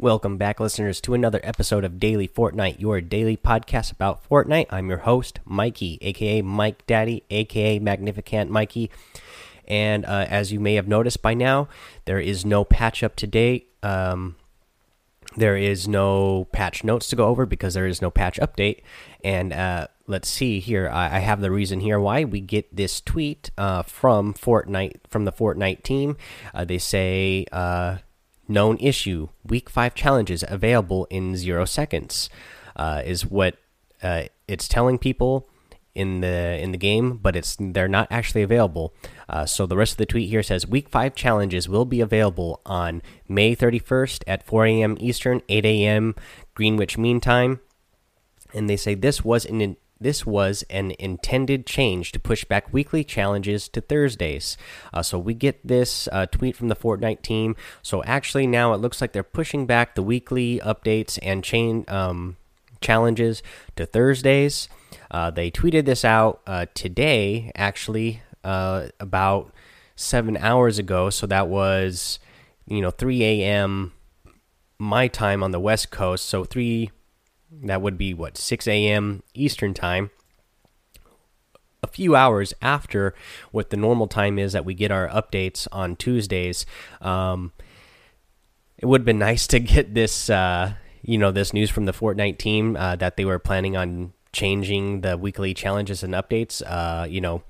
Welcome back, listeners, to another episode of Daily Fortnite, your daily podcast about Fortnite. I'm your host, Mikey, aka Mike Daddy, aka Magnificent Mikey. And uh, as you may have noticed by now, there is no patch up to date. Um, there is no patch notes to go over because there is no patch update. And uh, let's see here. I, I, have the reason here why we get this tweet uh, from Fortnite from the Fortnite team. Uh, they say uh, known issue week five challenges available in zero seconds uh, is what uh, it's telling people in the in the game but it's they're not actually available. Uh, so the rest of the tweet here says week five challenges will be available on may 31st at 4 a.m eastern 8 a.m greenwich mean time. And they say this was an this was an intended change to push back weekly challenges to Thursdays. Uh, so we get this uh, tweet from the Fortnite team. So actually, now it looks like they're pushing back the weekly updates and chain um, challenges to Thursdays. Uh, they tweeted this out uh, today, actually, uh, about seven hours ago. So that was, you know, 3 a.m. my time on the West Coast. So 3 that would be what 6 a.m. Eastern time. A few hours after what the normal time is that we get our updates on Tuesdays. Um, it would have been nice to get this, uh, you know, this news from the Fortnite team uh, that they were planning on changing the weekly challenges and updates. Uh, you know,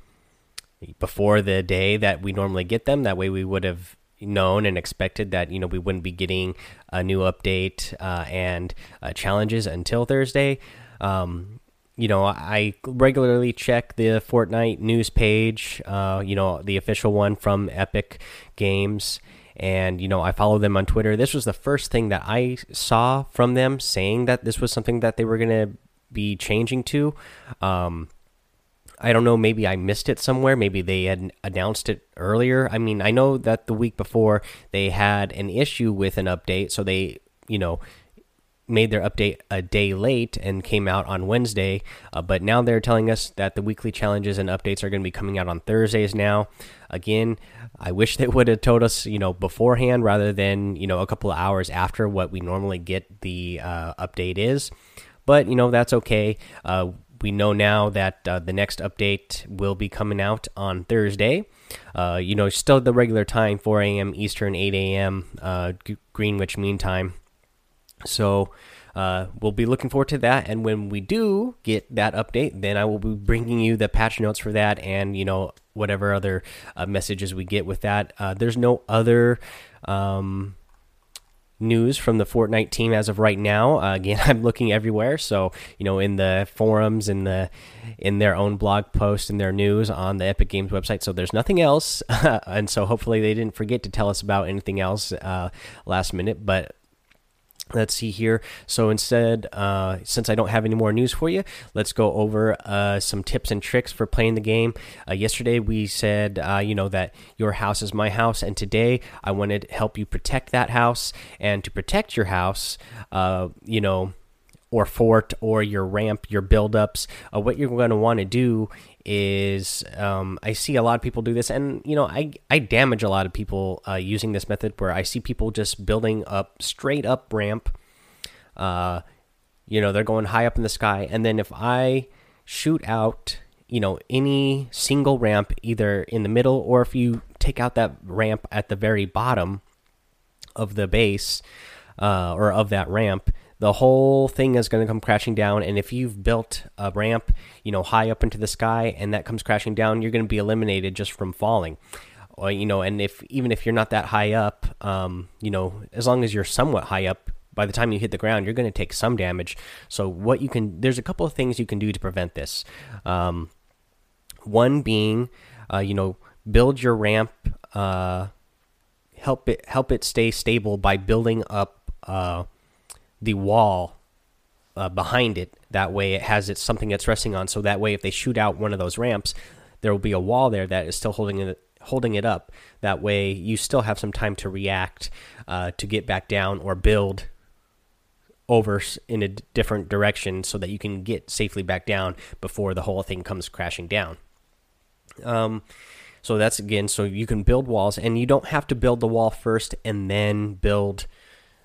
before the day that we normally get them. That way, we would have known and expected that you know we wouldn't be getting a new update uh, and uh, challenges until Thursday. Um, you know, I regularly check the Fortnite news page. Uh, you know, the official one from Epic Games, and you know, I follow them on Twitter. This was the first thing that I saw from them saying that this was something that they were going to be changing to. Um, I don't know, maybe I missed it somewhere. Maybe they had announced it earlier. I mean, I know that the week before they had an issue with an update, so they, you know, made their update a day late and came out on Wednesday. Uh, but now they're telling us that the weekly challenges and updates are going to be coming out on Thursdays now. Again, I wish they would have told us, you know, beforehand rather than, you know, a couple of hours after what we normally get the uh, update is. But, you know, that's okay. Uh, we know now that uh, the next update will be coming out on Thursday. Uh, you know, still the regular time, 4 a.m. Eastern, 8 a.m. Uh, Greenwich Mean Time. So uh, we'll be looking forward to that. And when we do get that update, then I will be bringing you the patch notes for that, and you know whatever other uh, messages we get with that. There's no other. Um, news from the Fortnite team as of right now. Uh, again, I'm looking everywhere, so you know, in the forums, in the in their own blog post, in their news on the Epic Games website. So there's nothing else, and so hopefully they didn't forget to tell us about anything else uh, last minute. But let's see here. So instead uh, since i don't have any more news for you let's go over uh, some tips and tricks for playing the game. Uh, yesterday we said uh, you know that your house is my house and today i wanted to help you protect that house. And to protect your house uh, you know or fort or your ramp your buildups uh, what you're going to want to do is um, I see a lot of people do this, and you know I I damage a lot of people uh, using this method where I see people just building up straight up ramp. Uh, you know they're going high up in the sky, and then if I shoot out you know any single ramp either in the middle or if you take out that ramp at the very bottom of the base uh, or of that ramp the whole thing is going to come crashing down and if you've built a ramp you know high up into the sky and that comes crashing down you're going to be eliminated just from falling. Or you know and if even if you're not that high up um, you know as long as you're somewhat high up by the time you hit the ground you're going to take some damage. So what you can there's a couple of things you can do to prevent this. Um, one being uh, you know build your ramp uh, help it help it stay stable by building up uh, the wall uh, behind it. That way, it has it something that's resting on. So that way, if they shoot out one of those ramps, there will be a wall there that is still holding it holding it up. That way, you still have some time to react, uh, to get back down or build over in a different direction so that you can get safely back down before the whole thing comes crashing down. Um, so that's again, so you can build walls, and you don't have to build the wall first and then build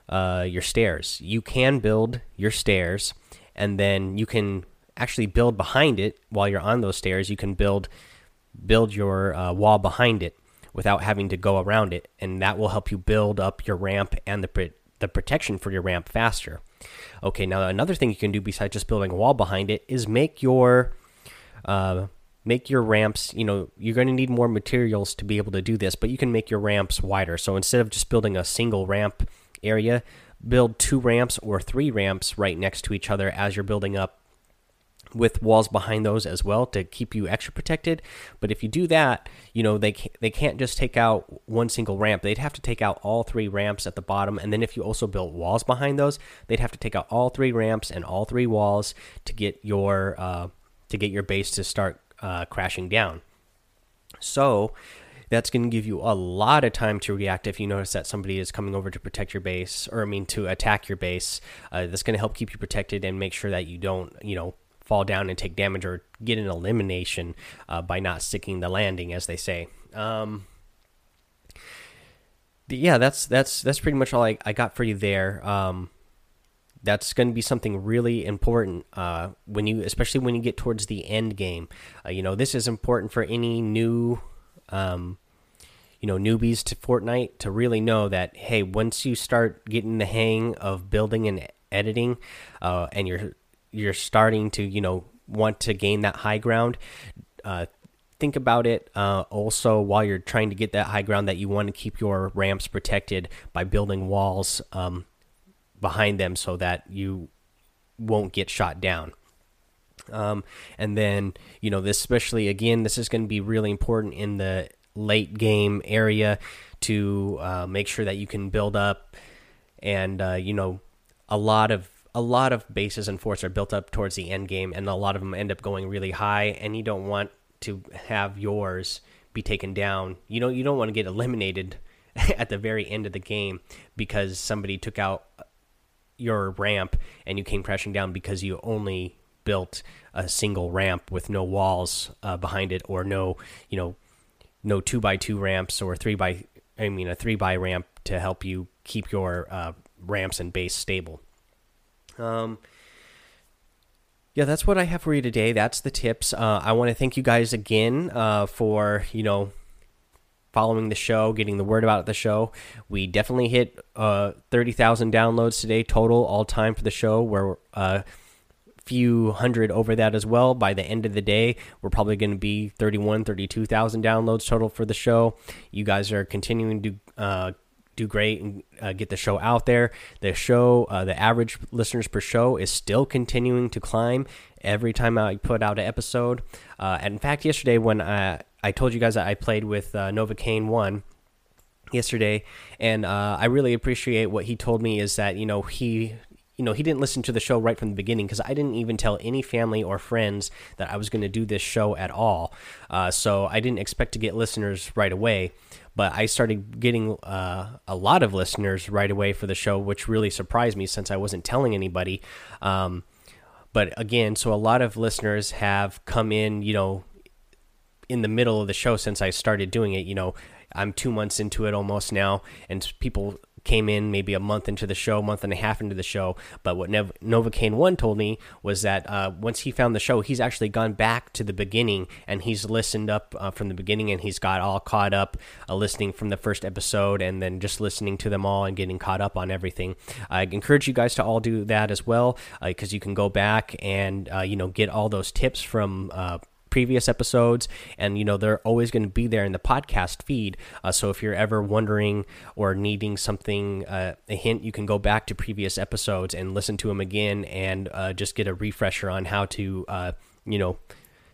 uh, your stairs. You can build your stairs, and then you can actually build behind it while you're on those stairs. You can build build your uh, wall behind it without having to go around it, and that will help you build up your ramp and the the protection for your ramp faster. Okay, now another thing you can do besides just building a wall behind it is make your uh, make your ramps. You know, you're going to need more materials to be able to do this, but you can make your ramps wider. So instead of just building a single ramp area, build two ramps or three ramps right next to each other as you're building up with walls behind those as well to keep you extra protected. But if you do that, you know they they can't just take out one single ramp. They'd have to take out all three ramps at the bottom, and then if you also built walls behind those, they'd have to take out all three ramps and all three walls to get your uh, to get your base to start uh, crashing down. So that's going to give you a lot of time to react if you notice that somebody is coming over to protect your base or i mean to attack your base uh, that's going to help keep you protected and make sure that you don't you know fall down and take damage or get an elimination uh, by not sticking the landing, as they say. Um, yeah, that's that's that's pretty much all I, I got for you there. Um, that's going to be something really important uh, when you, especially when you get towards the end game. Uh, you know, this is important for any new, um, you know, newbies to Fortnite to really know that hey, once you start getting the hang of building and editing, uh, and you're you're starting to you know want to gain that high ground uh, think about it uh, also while you're trying to get that high ground that you want to keep your ramps protected by building walls um, behind them so that you won't get shot down. Um, and then you know this especially again this is going to be really important in the late game area to uh, make sure that you can build up and uh, you know a lot of a lot of bases and forts are built up towards the end game, and a lot of them end up going really high. And you don't want to have yours be taken down. You know, you don't want to get eliminated at the very end of the game because somebody took out your ramp and you came crashing down because you only built a single ramp with no walls uh, behind it or no, you know, no two by two ramps or three by, I mean, a three by ramp to help you keep your uh, ramps and base stable. Um, yeah, that's what I have for you today. That's the tips. Uh, I want to thank you guys again uh, for you know following the show, getting the word about the show. We definitely hit uh, thirty thousand downloads today total all time for the show. We're uh, few hundred over that as well. By the end of the day, we're probably going to be 31, 32,000 downloads total for the show. You guys are continuing to uh, do great and uh, get the show out there. The show, uh, the average listeners per show is still continuing to climb every time I put out an episode. Uh, and in fact, yesterday when I, I told you guys that I played with uh, Novocaine 1 yesterday, and uh, I really appreciate what he told me is that, you know, he you know, he didn't listen to the show right from the beginning because I didn't even tell any family or friends that I was going to do this show at all. Uh, so I didn't expect to get listeners right away but I started getting uh, a lot of listeners right away for the show, which really surprised me since I wasn't telling anybody. Um, but again, so a lot of listeners have come in, you know, in the middle of the show since I started doing it. You know, I'm two months into it almost now, and people came in maybe a month into the show, month and a half into the show. But what Nev Novocaine One told me was that uh, once he found the show, he's actually gone back to the beginning and he's listened up uh, from the beginning and he's got all caught up, uh, listening from the first episode and then just listening to them all and getting caught up on everything. I encourage you guys to all do that as well because uh, you can go back and uh, you know get all those tips from uh, previous episodes, and you know they're always going to be there in the podcast feed. Uh, so if you're ever wondering or needing something, uh, a hint, you can go back to previous episodes and listen to them again, and uh, just get a refresher on how to, uh, you know,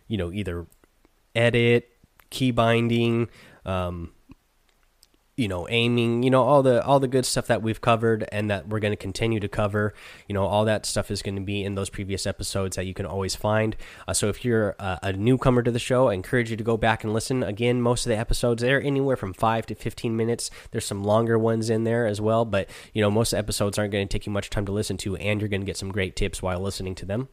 you know, either edit, key binding. Um, you know aiming you know all the all the good stuff that we've covered and that we're going to continue to cover you know all that stuff is going to be in those previous episodes that you can always find. Uh, so if you're uh, a newcomer to the show i encourage you to go back and listen. Again most of the episodes they're anywhere from 5 to 15 minutes. There's some longer ones in there as well but you know most episodes aren't going to take you much time to listen to and you're going to get some great tips while listening to them.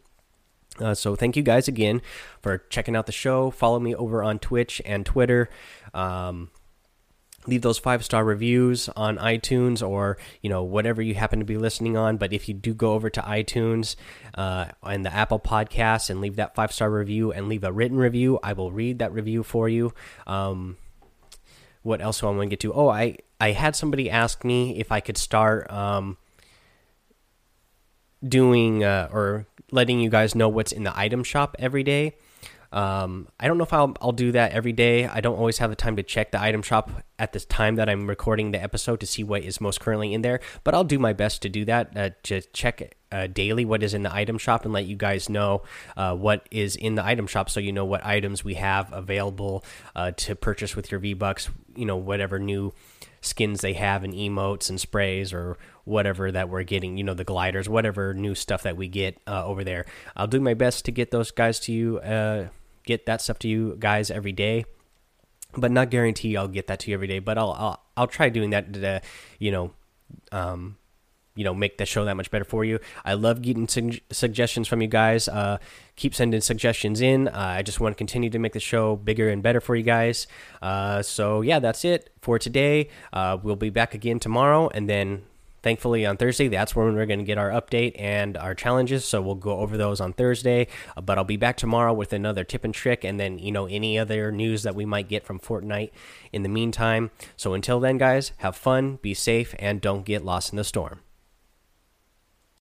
Uh, so thank you guys again for checking out the show. Follow me over on twitch and twitter. Um, leave those five star reviews on iTunes or you know whatever you happen to be listening on. But if you do go over to iTunes uh, and the Apple Podcasts and leave that five star review and leave a written review, I will read that review for you. Um, what else do I want to get to? Oh, I I had somebody ask me if I could start um, doing uh, or letting you guys know what's in the item shop every day. Um, I don't know if I'll, I'll do that every day. I don't always have the time to check the item shop at the time that I'm recording the episode to see what is most currently in there, but I'll do my best to do that, uh, to check uh, daily what is in the item shop and let you guys know uh, what is in the item shop so you know what items we have available uh, to purchase with your V-Bucks, you know, whatever new skins they have and emotes and sprays or whatever that we're getting, you know, the gliders, whatever new stuff that we get uh, over there. I'll do my best to get those guys to you, uh, get that stuff to you guys every day, but not guarantee I'll get that to you every day. But I'll I'll, I'll try doing that to, you know, um, you know make the show that much better for you i love getting su suggestions from you guys uh, keep sending suggestions in uh, i just want to continue to make the show bigger and better for you guys uh, so yeah that's it for today uh, we'll be back again tomorrow and then thankfully on thursday that's when we're going to get our update and our challenges so we'll go over those on thursday. Uh, but i'll be back tomorrow with another tip and trick and then you know any other news that we might get from fortnite in the meantime. So until then guys have fun be safe and don't get lost in the storm